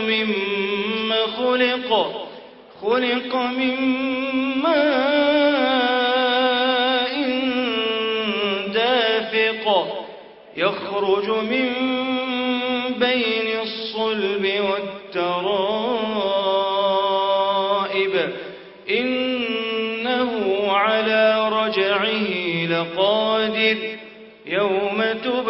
مما خلق خلق من ماء دافق يخرج من بين الصلب والترائب. إنه على رجعه لقادر يوم تبلى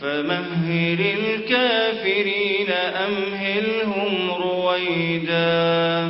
فمهل الكافرين أمهلهم رويدا.